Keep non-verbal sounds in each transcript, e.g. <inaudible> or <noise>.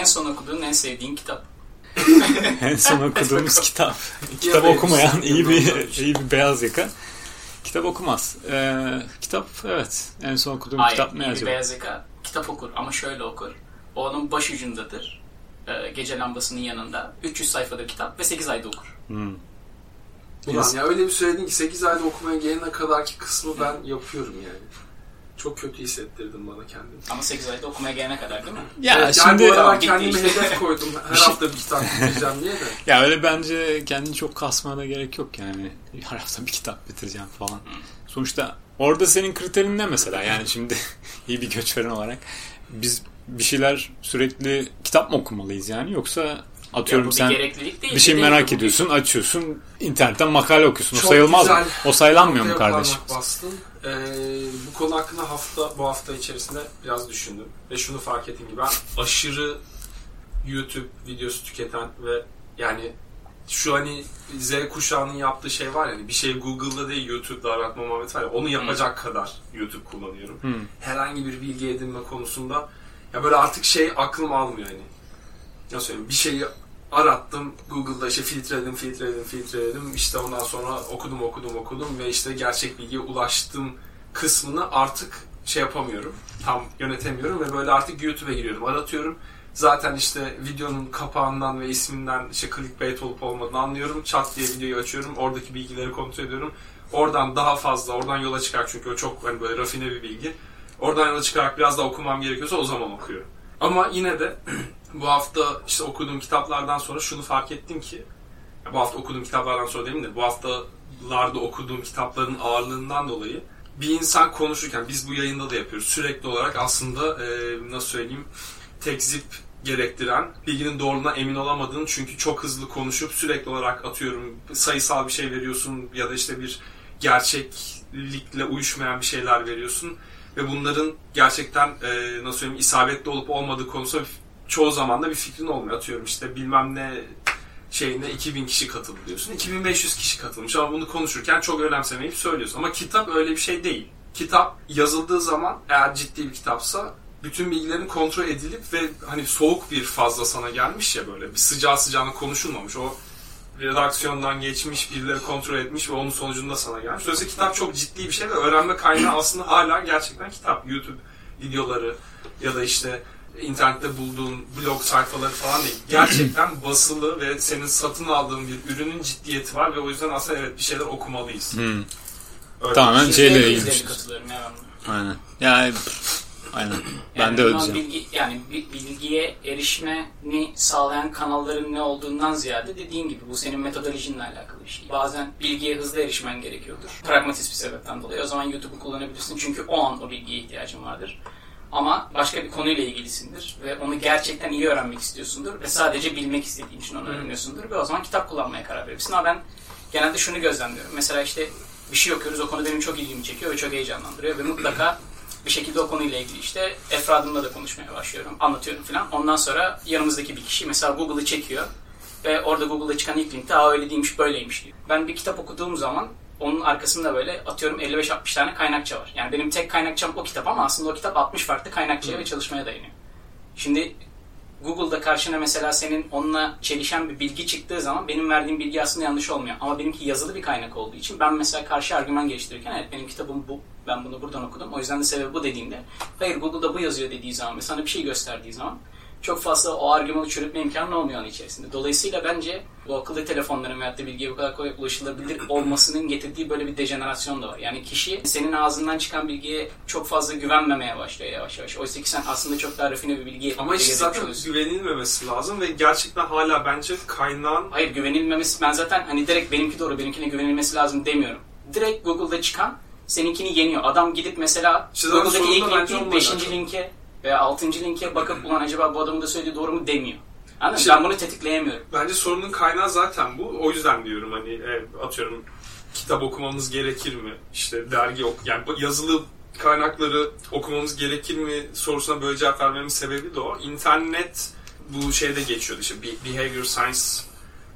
en son okuduğun, en sevdiğin kitap. <laughs> en son okuduğumuz kitap. kitap okumayan iyi bir iyi bir beyaz yaka. Kitap okumaz. Ee, kitap evet. En son okuduğum Hayır, kitap ne acaba? beyaz yaka kitap okur ama şöyle okur. O onun baş ucundadır. Ee, gece lambasının yanında. 300 sayfadır kitap ve 8 ayda okur. Hmm. Ulan ya öyle bir söyledin ki 8 ayda okumaya gelene kadarki kısmı ben yapıyorum yani. Çok kötü hissettirdim bana kendimi. Ama 8 ayda okumaya gelene kadar değil mi? Ya Evet, şimdi yani bu aralar Gitti kendime işte. hedef koydum. <laughs> Her Bir şey- hafta bir kitap bitireceğim diye de. ya öyle bence kendini çok kasmana da gerek yok yani. Her hafta bir kitap bitireceğim falan. Sonuçta orada senin kriterin ne mesela? Yani şimdi <laughs> iyi bir göçveren olarak biz bir şeyler sürekli kitap mı okumalıyız yani yoksa Ya atıyorum bu bir sen değil. bir şey Dediğim merak bu ediyorsun, açıyorsun, internetten makale okuyorsun. O Çok sayılmaz mı? güzel O sayılanmıyor mu kardeşim? Bastın. Ee, bu konu hakkında hafta bu hafta içerisinde biraz düşündüm ve şunu fark ettim ki ben aşırı YouTube videosu tüketen ve yani şu hani Z kuşağının yaptığı şey var ya hani bir şey Google'da değil YouTube'da aratma muhabbeti var ya onu yapacak kadar YouTube kullanıyorum. Hmm. Herhangi bir bilgi edinme konusunda ya böyle artık şey aklım almıyor hani. Nasıl söyleyeyim bir şeyi arattım Google'da işte filtreledim filtreledim filtreledim. İşte ondan sonra okudum okudum okudum ve işte gerçek bilgiye ulaştım kısmını artık şey yapamıyorum tam yönetemiyorum ve böyle artık YouTube'a giriyorum aratıyorum. Zaten işte videonun kapağından ve isminden işte clickbait olup olmadığını anlıyorum. Çat diye videoyu açıyorum oradaki bilgileri kontrol ediyorum. Oradan daha fazla oradan yola çıkar çünkü o çok hani böyle rafine bir bilgi. Oradan yola çıkarak biraz daha okumam gerekiyorsa o zaman okuyorum. Ama yine de <clears throat> bu hafta işte okuduğum kitaplardan sonra şunu fark ettim ki bu hafta okuduğum kitaplardan sonra değil de bu haftalarda okuduğum kitapların ağırlığından dolayı bir insan konuşurken biz bu yayında da yapıyoruz sürekli olarak aslında e, nasıl söyleyeyim tekzip gerektiren bilginin doğruluğuna emin olamadığın çünkü çok hızlı konuşup sürekli olarak atıyorum sayısal bir şey veriyorsun ya da işte bir gerçeklikle uyuşmayan bir şeyler veriyorsun ve bunların gerçekten e, nasıl söyleyeyim isabetli olup olmadığı konusunda çoğu zaman da bir fikrin olmuyor. Atıyorum işte bilmem ne şeyine 2000 kişi katıldı diyorsun. 2500 kişi katılmış ama bunu konuşurken çok önemsemeyip söylüyorsun. Ama kitap öyle bir şey değil. Kitap yazıldığı zaman eğer ciddi bir kitapsa bütün bilgilerin kontrol edilip ve hani soğuk bir fazla sana gelmiş ya böyle bir sıcağı sıcağına konuşulmamış. O redaksiyondan geçmiş, birileri kontrol etmiş ve onun sonucunda sana gelmiş. Dolayısıyla kitap çok ciddi bir şey ve öğrenme kaynağı aslında hala gerçekten kitap. YouTube videoları ya da işte internette bulduğun blog sayfaları falan değil. Gerçekten <clears throat> basılı ve senin satın aldığın bir ürünün ciddiyeti var ve o yüzden aslında evet bir şeyler okumalıyız. Hmm. Öyle Tamamen bir şeyle ilgili. ben. Aynen. Yani pff, aynen. Ben Yani de öyle. Bilgi, yani bi- bilgiye erişmeni sağlayan kanalların ne olduğundan ziyade dediğin gibi bu senin metodolojinle alakalı bir şey. Bazen bilgiye hızlı erişmen gerekiyordur. Pragmatist bir sebepten dolayı. O zaman YouTube'u kullanabilirsin çünkü o an o bilgiye ihtiyacın vardır. Ama başka bir konuyla ilgilisindir ve onu gerçekten iyi öğrenmek istiyorsundur ve sadece bilmek istediğin için onu öğreniyorsundur ve o zaman kitap kullanmaya karar verirsin. Ama ben genelde şunu gözlemliyorum. Mesela işte bir şey okuyoruz o konu benim çok ilgimi çekiyor ve çok heyecanlandırıyor ve mutlaka <clears throat> bir şekilde o konuyla ilgili işte efradımla da konuşmaya başlıyorum, anlatıyorum falan. Ondan sonra yanımızdaki bir kişi mesela Google'ı çekiyor ve orada Google'da çıkan ilk linkte aa öyle değilmiş böyleymiş diyor. Ben bir kitap okuduğum zaman onun arkasında böyle atıyorum 55-60 tane kaynakça var. Yani benim tek kaynakçam o kitap ama aslında o kitap 60 farklı kaynakçaya ve çalışmaya dayanıyor. Şimdi Google'da karşına mesela senin onunla çelişen bir bilgi çıktığı zaman benim verdiğim bilgi aslında yanlış olmuyor. Ama benimki yazılı bir kaynak olduğu için ben mesela karşı argüman geliştirirken evet benim kitabım bu, ben bunu buradan okudum. O yüzden de sebebi bu dediğinde hayır Google'da bu yazıyor dediği zaman ve sana bir şey gösterdiği zaman çok fazla o argümanı çürütme imkanı olmuyor onun içerisinde. Dolayısıyla bence bu akıllı telefonların veyahut da bilgiye bu kadar kolay ulaşılabilir olmasının getirdiği böyle bir dejenerasyon da var. Yani kişi senin ağzından çıkan bilgiye çok fazla güvenmemeye başlıyor yavaş yavaş. Oysa ki sen aslında çok daha rafine bir bilgi Ama işte zaten güvenilmemesi lazım ve gerçekten hala bence kaynağın Hayır güvenilmemesi ben zaten hani direkt benimki doğru benimkine güvenilmesi lazım demiyorum. Direkt Google'da çıkan seninkini yeniyor. Adam gidip mesela zaten Google'daki ilk sorun da bence link onunla 5. alakalı. linke veya 6. linke bakıp ulan acaba bu adamın da söylediği doğru mu demiyor. Anladın? İşte- Ben bunu tetikleyemiyorum. Bence sorunun kaynağı zaten bu. O yüzden diyorum hani e, atıyorum kitap okumamız gerekir mi? İşte dergi ok yani yazılı kaynakları okumamız gerekir mi sorusuna böyle cevap vermemin sebebi de o. İnternet bu şeyde geçiyordu işte Be- behavior science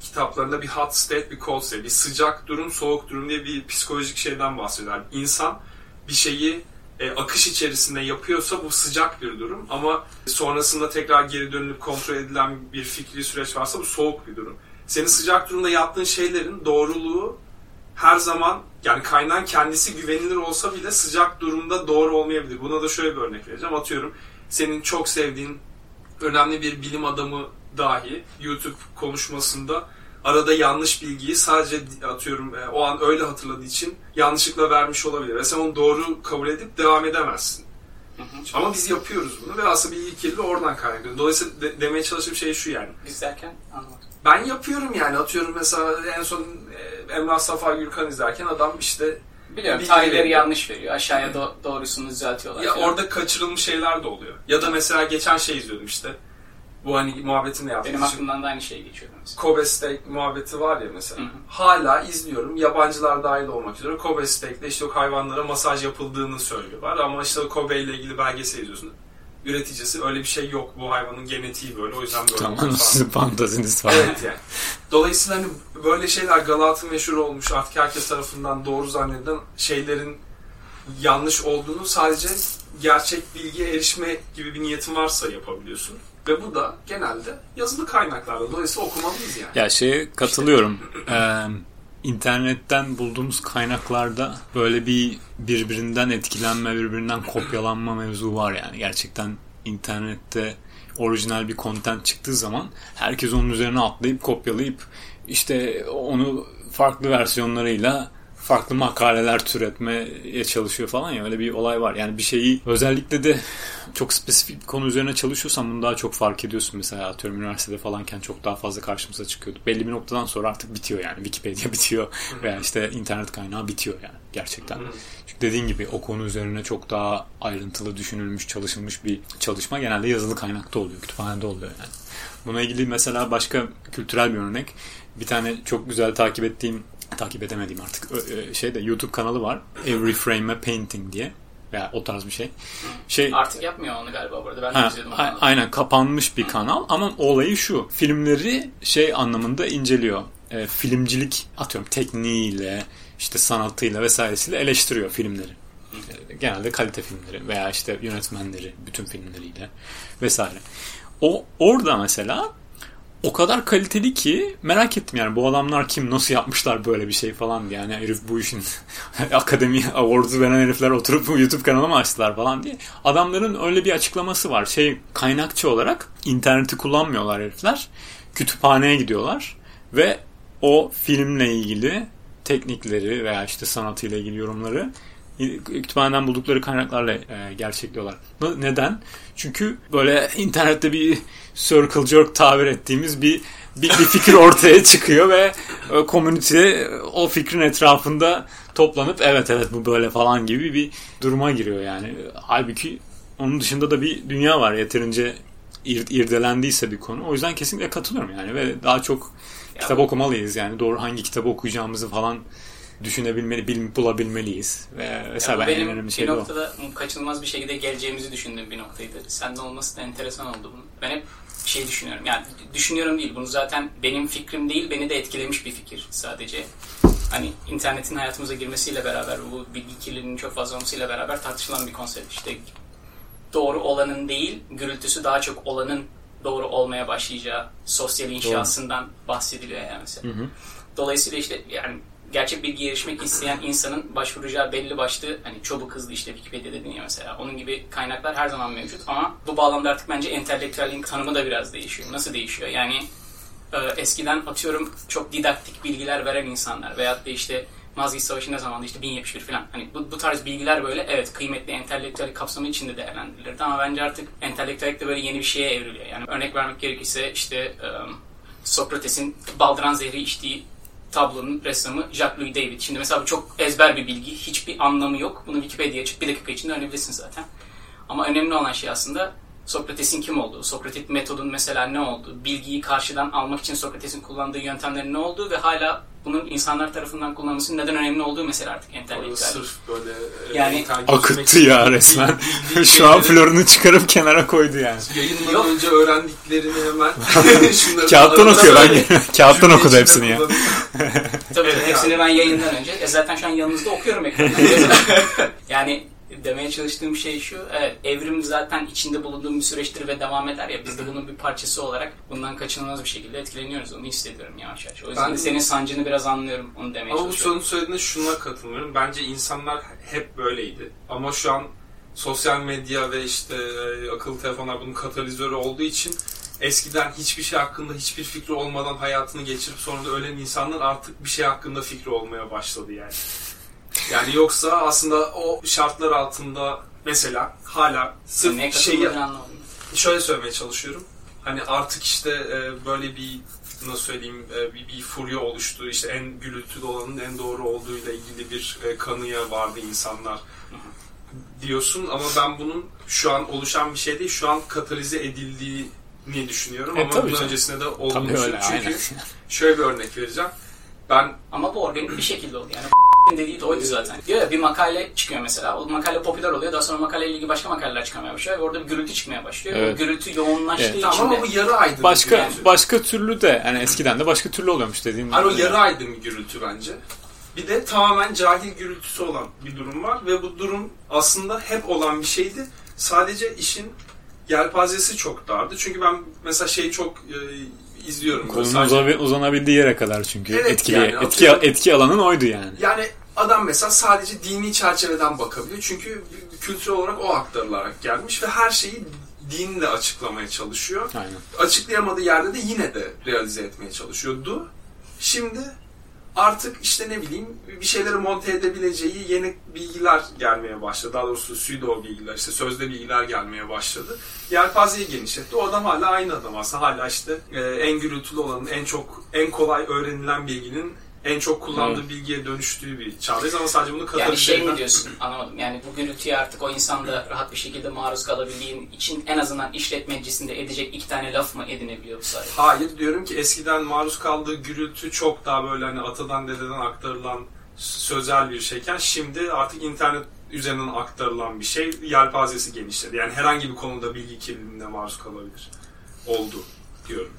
kitaplarında bir hot state bir cold state bir sıcak durum soğuk durum diye bir psikolojik şeyden bahsediyorlar. İnsan bir şeyi e, akış içerisinde yapıyorsa bu sıcak bir durum ama sonrasında tekrar geri dönülüp kontrol edilen bir fikri süreç varsa bu soğuk bir durum. Senin sıcak durumda yaptığın şeylerin doğruluğu her zaman yani kaynağın kendisi güvenilir olsa bile sıcak durumda doğru olmayabilir. Buna da şöyle bir örnek vereceğim. Atıyorum senin çok sevdiğin önemli bir bilim adamı dahi YouTube konuşmasında arada yanlış bilgiyi sadece atıyorum e, o an öyle hatırladığı için yanlışlıkla vermiş olabilir. Ve sen onu doğru kabul edip devam edemezsin. Ama biz yapıyoruz bunu ve aslında bilgi kirliliği oradan kaynaklanıyor. Dolayısıyla de, demeye çalıştığım şey şu yani. Biz derken anlamadım. Ben yapıyorum yani atıyorum mesela en son Emrah Safa Gürkan izlerken adam işte Biliyorum tarihleri yanlış veriyor. Aşağıya do- doğrusunu düzeltiyorlar. ya falan. orada kaçırılmış şeyler de oluyor. Ya da mesela geçen şey izliyordum işte. Bu hani muhabbetini de yaptım. Benim aklımdan da aynı şey geçiyordu mesela. Kobe Steak muhabbeti var ya mesela. Hı hı. Hala izliyorum. Yabancılar dahil olmak üzere. Kobe Steak'te işte o hayvanlara masaj yapıldığını söylüyorlar. Ama işte Kobe ile ilgili belgesel izliyorsun. Üreticisi öyle bir şey yok. Bu hayvanın genetiği böyle. O yüzden böyle. Tamam sizin fantaziniz var. Evet yani. Dolayısıyla hani böyle şeyler Galat'ın meşhur olmuş artık herkes tarafından doğru zannedilen şeylerin yanlış olduğunu sadece gerçek bilgiye erişme gibi bir niyetin varsa yapabiliyorsun. Ve bu da genelde yazılı kaynaklarda. Dolayısıyla okumalıyız yani. Ya şeye katılıyorum. Ee, internetten bulduğumuz kaynaklarda böyle bir birbirinden etkilenme, birbirinden kopyalanma mevzu var yani. Gerçekten internette orijinal bir content çıktığı zaman herkes onun üzerine atlayıp kopyalayıp işte onu farklı versiyonlarıyla farklı makaleler türetmeye çalışıyor falan ya öyle bir olay var. Yani bir şeyi özellikle de çok spesifik bir konu üzerine çalışıyorsan bunu daha çok fark ediyorsun. Mesela atıyorum üniversitede falanken çok daha fazla karşımıza çıkıyordu. Belli bir noktadan sonra artık bitiyor yani. Wikipedia <laughs> bitiyor veya işte internet kaynağı bitiyor yani gerçekten. Çünkü dediğin gibi o konu üzerine çok daha ayrıntılı düşünülmüş, çalışılmış bir çalışma genelde yazılı kaynakta oluyor, kütüphanede oluyor yani. Buna ilgili mesela başka kültürel bir örnek. Bir tane çok güzel takip ettiğim takip edemediğim artık ö- şeyde YouTube kanalı var. Every Frame a Painting diye veya o tarz bir şey. Şey Artık yapmıyor onu galiba burada. Ben Ha, izledim. a- aynen kapanmış bir kanal ama olayı şu. Filmleri şey anlamında inceliyor. E, filmcilik atıyorum tekniğiyle işte sanatıyla vesairesiyle eleştiriyor filmleri. E, genelde kalite filmleri veya işte yönetmenleri bütün filmleriyle vesaire. O orada mesela o kadar kaliteli ki merak ettim yani bu adamlar kim nasıl yapmışlar böyle bir şey falan diye. Yani herif bu işin <laughs> akademi awards'u veren herifler oturup YouTube kanalı mı açtılar falan diye. Adamların öyle bir açıklaması var. Şey kaynakçı olarak interneti kullanmıyorlar herifler. Kütüphaneye gidiyorlar ve o filmle ilgili teknikleri veya işte sanatıyla ilgili yorumları kütüphaneden buldukları kaynaklarla e, gerçekliyorlar. Neden? Çünkü böyle internette bir circle jerk tabir ettiğimiz bir bir, bir fikir ortaya çıkıyor ve e, community o fikrin etrafında toplanıp evet evet bu böyle falan gibi bir duruma giriyor yani. Halbuki onun dışında da bir dünya var yeterince ir, irdelendiyse bir konu. O yüzden kesinlikle katılıyorum yani ve daha çok kitap okumalıyız yani. Doğru hangi kitabı okuyacağımızı falan düşünebilmeli, bil, bulabilmeliyiz. Ve mesela Ya bu ben en benim önemli bir şey o. noktada kaçınılmaz bir şekilde geleceğimizi düşündüğüm bir noktaydı. Sende olması da enteresan oldu bunun. Ben hep bir şey düşünüyorum. Yani düşünüyorum değil. Bunu zaten benim fikrim değil, beni de etkilemiş bir fikir sadece. Hani internetin hayatımıza girmesiyle beraber, bu bilgi kirliliğinin çok fazla olmasıyla beraber tartışılan bir konsept. İşte doğru olanın değil, gürültüsü daha çok olanın doğru olmaya başlayacağı sosyal inşasından bahsediliyor yani mesela. Hı hı. Dolayısıyla işte yani gerçek bilgiye erişmek isteyen insanın başvuracağı belli başlı hani çabuk hızlı işte Wikipedia dedin ya mesela onun gibi kaynaklar her zaman mevcut ama bu bağlamda artık bence entelektüelliğin tanımı da biraz değişiyor. Nasıl değişiyor? Yani e, eskiden atıyorum çok didaktik bilgiler veren insanlar veyahut da işte Malazgirt Savaşı ne zamandı işte 1071 falan. Hani bu, bu tarz bilgiler böyle evet kıymetli entelektüel kapsamı içinde değerlendirilirdi ama bence artık entelektüellik de böyle yeni bir şeye evriliyor. Yani örnek vermek gerekirse işte e, Sokrates'in baldıran zehri içtiği tablonun ressamı Jacques-Louis David. Şimdi mesela bu çok ezber bir bilgi. Hiçbir anlamı yok. Bunu Wikipedia'ya açıp bir dakika içinde öğrenebilirsin zaten. Ama önemli olan şey aslında Sokrates'in kim olduğu, Sokratik metodun mesela ne olduğu, bilgiyi karşıdan almak için Sokrates'in kullandığı yöntemlerin ne olduğu ve hala bunun insanlar tarafından kullanılmasının neden önemli olduğu mesela artık entelektüel. sırf böyle e, Yani- Akıttı ya resmen. Şu an florunu çıkarıp kenara koydu yani. Yayından Yok. önce öğrendiklerini hemen <laughs> şunları Kağıttan okuyor. Ben <laughs> kağıttan okudu hepsini ya. Tabii hepsini ben yayından önce. E zaten şu an yanınızda okuyorum ekrandan. <laughs> yani demeye çalıştığım şey şu. Evet evrim zaten içinde bulunduğum bir süreçtir ve devam eder ya. Biz de bunun bir parçası olarak bundan kaçınılmaz bir şekilde etkileniyoruz. Onu hissediyorum yavaş yavaş. O yüzden Ben- de senin sancını biraz anlıyorum. Onu demeye Ama bu çalışıyorum. son söylediğine şuna katılmıyorum. Bence insanlar hep böyleydi. Ama şu an sosyal medya ve işte e, akıllı telefonlar bunun katalizörü olduğu için eskiden hiçbir şey hakkında hiçbir fikri olmadan hayatını geçirip sonra da ölen insanlar artık bir şey hakkında fikri olmaya başladı yani. Yani yoksa aslında o şartlar altında mesela hala sırf Neye şeyi şöyle söylemeye çalışıyorum. Hani artık işte e, böyle bir nasıl söyleyeyim e, bir, bir furya oluştu. İşte en gürültülü olanın en doğru olduğuyla ilgili bir e, kanıya vardı insanlar diyorsun ama ben bunun şu an oluşan bir şey değil. Şu an katalize edildiğini düşünüyorum E, ama bunun canım. öncesinde de öyle Çünkü aynen. şöyle bir örnek vereceğim. Ben Ama bu organik bir şekilde oldu. Yani dediği de oydu zaten. Diyor ya bir makale çıkıyor mesela. O makale popüler oluyor. Daha sonra makaleyle ilgili başka makaleler çıkmaya başlıyor. Ve orada bir gürültü çıkmaya başlıyor. Evet. O gürültü yoğunlaştığı Evet. için tamam ama bu yarı aydın. Başka gürültü. başka türlü de yani eskiden de başka türlü oluyormuş dediğim Hani o gibi. yarı aydın bir gürültü bence. Bir de tamamen cahil gürültüsü olan bir durum var ve bu durum aslında hep olan bir şeydi. Sadece işin yelpazesi çok dardı. Çünkü ben mesela şeyi çok e, izliyorum. Kolunun sadece- uzanabildiği yere kadar çünkü Evet, etkili yani etki atıyorum- etki alanın oydu yani. Yani adam mesela sadece dini çerçeveden bakabiliyor. Çünkü kültürel olarak o aktarılarak gelmiş ve her şeyi dinle açıklamaya çalışıyor. Aynen. açıklayamadığı yerde de yine de realize etmeye çalışıyordu. Şimdi artık işte ne bileyim bir şeyleri monte edebileceği yeni bilgiler gelmeye başladı. Daha doğrusu pseudo bilgiler, işte sözde bilgiler gelmeye başladı. Yelpazeyi genişletti. O adam hala aynı adam aslında. Hala işte e, en gürültülü olanın, en çok, en kolay öğrenilen bilginin en çok kullandığı bilgiye dönüştüğü bir çağdayız ama sadece bunu Yani katalize şey mi diyorsun anlamadım. Yani bu gürültüye artık o insanda rahat bir şekilde maruz kalabildiğin için en azından işletmecisinde edecek iki tane laf mı edinebiliyor bu sayede? Hayır diyorum ki eskiden maruz kaldığı gürültü çok daha böyle hani atadan dededen aktarılan sözel bir şeyken şimdi artık internet üzerinden aktarılan bir şey yelpazesi genişledi. Yani herhangi bir konuda bilgi kirliliğine maruz kalabilir. Oldu diyorum.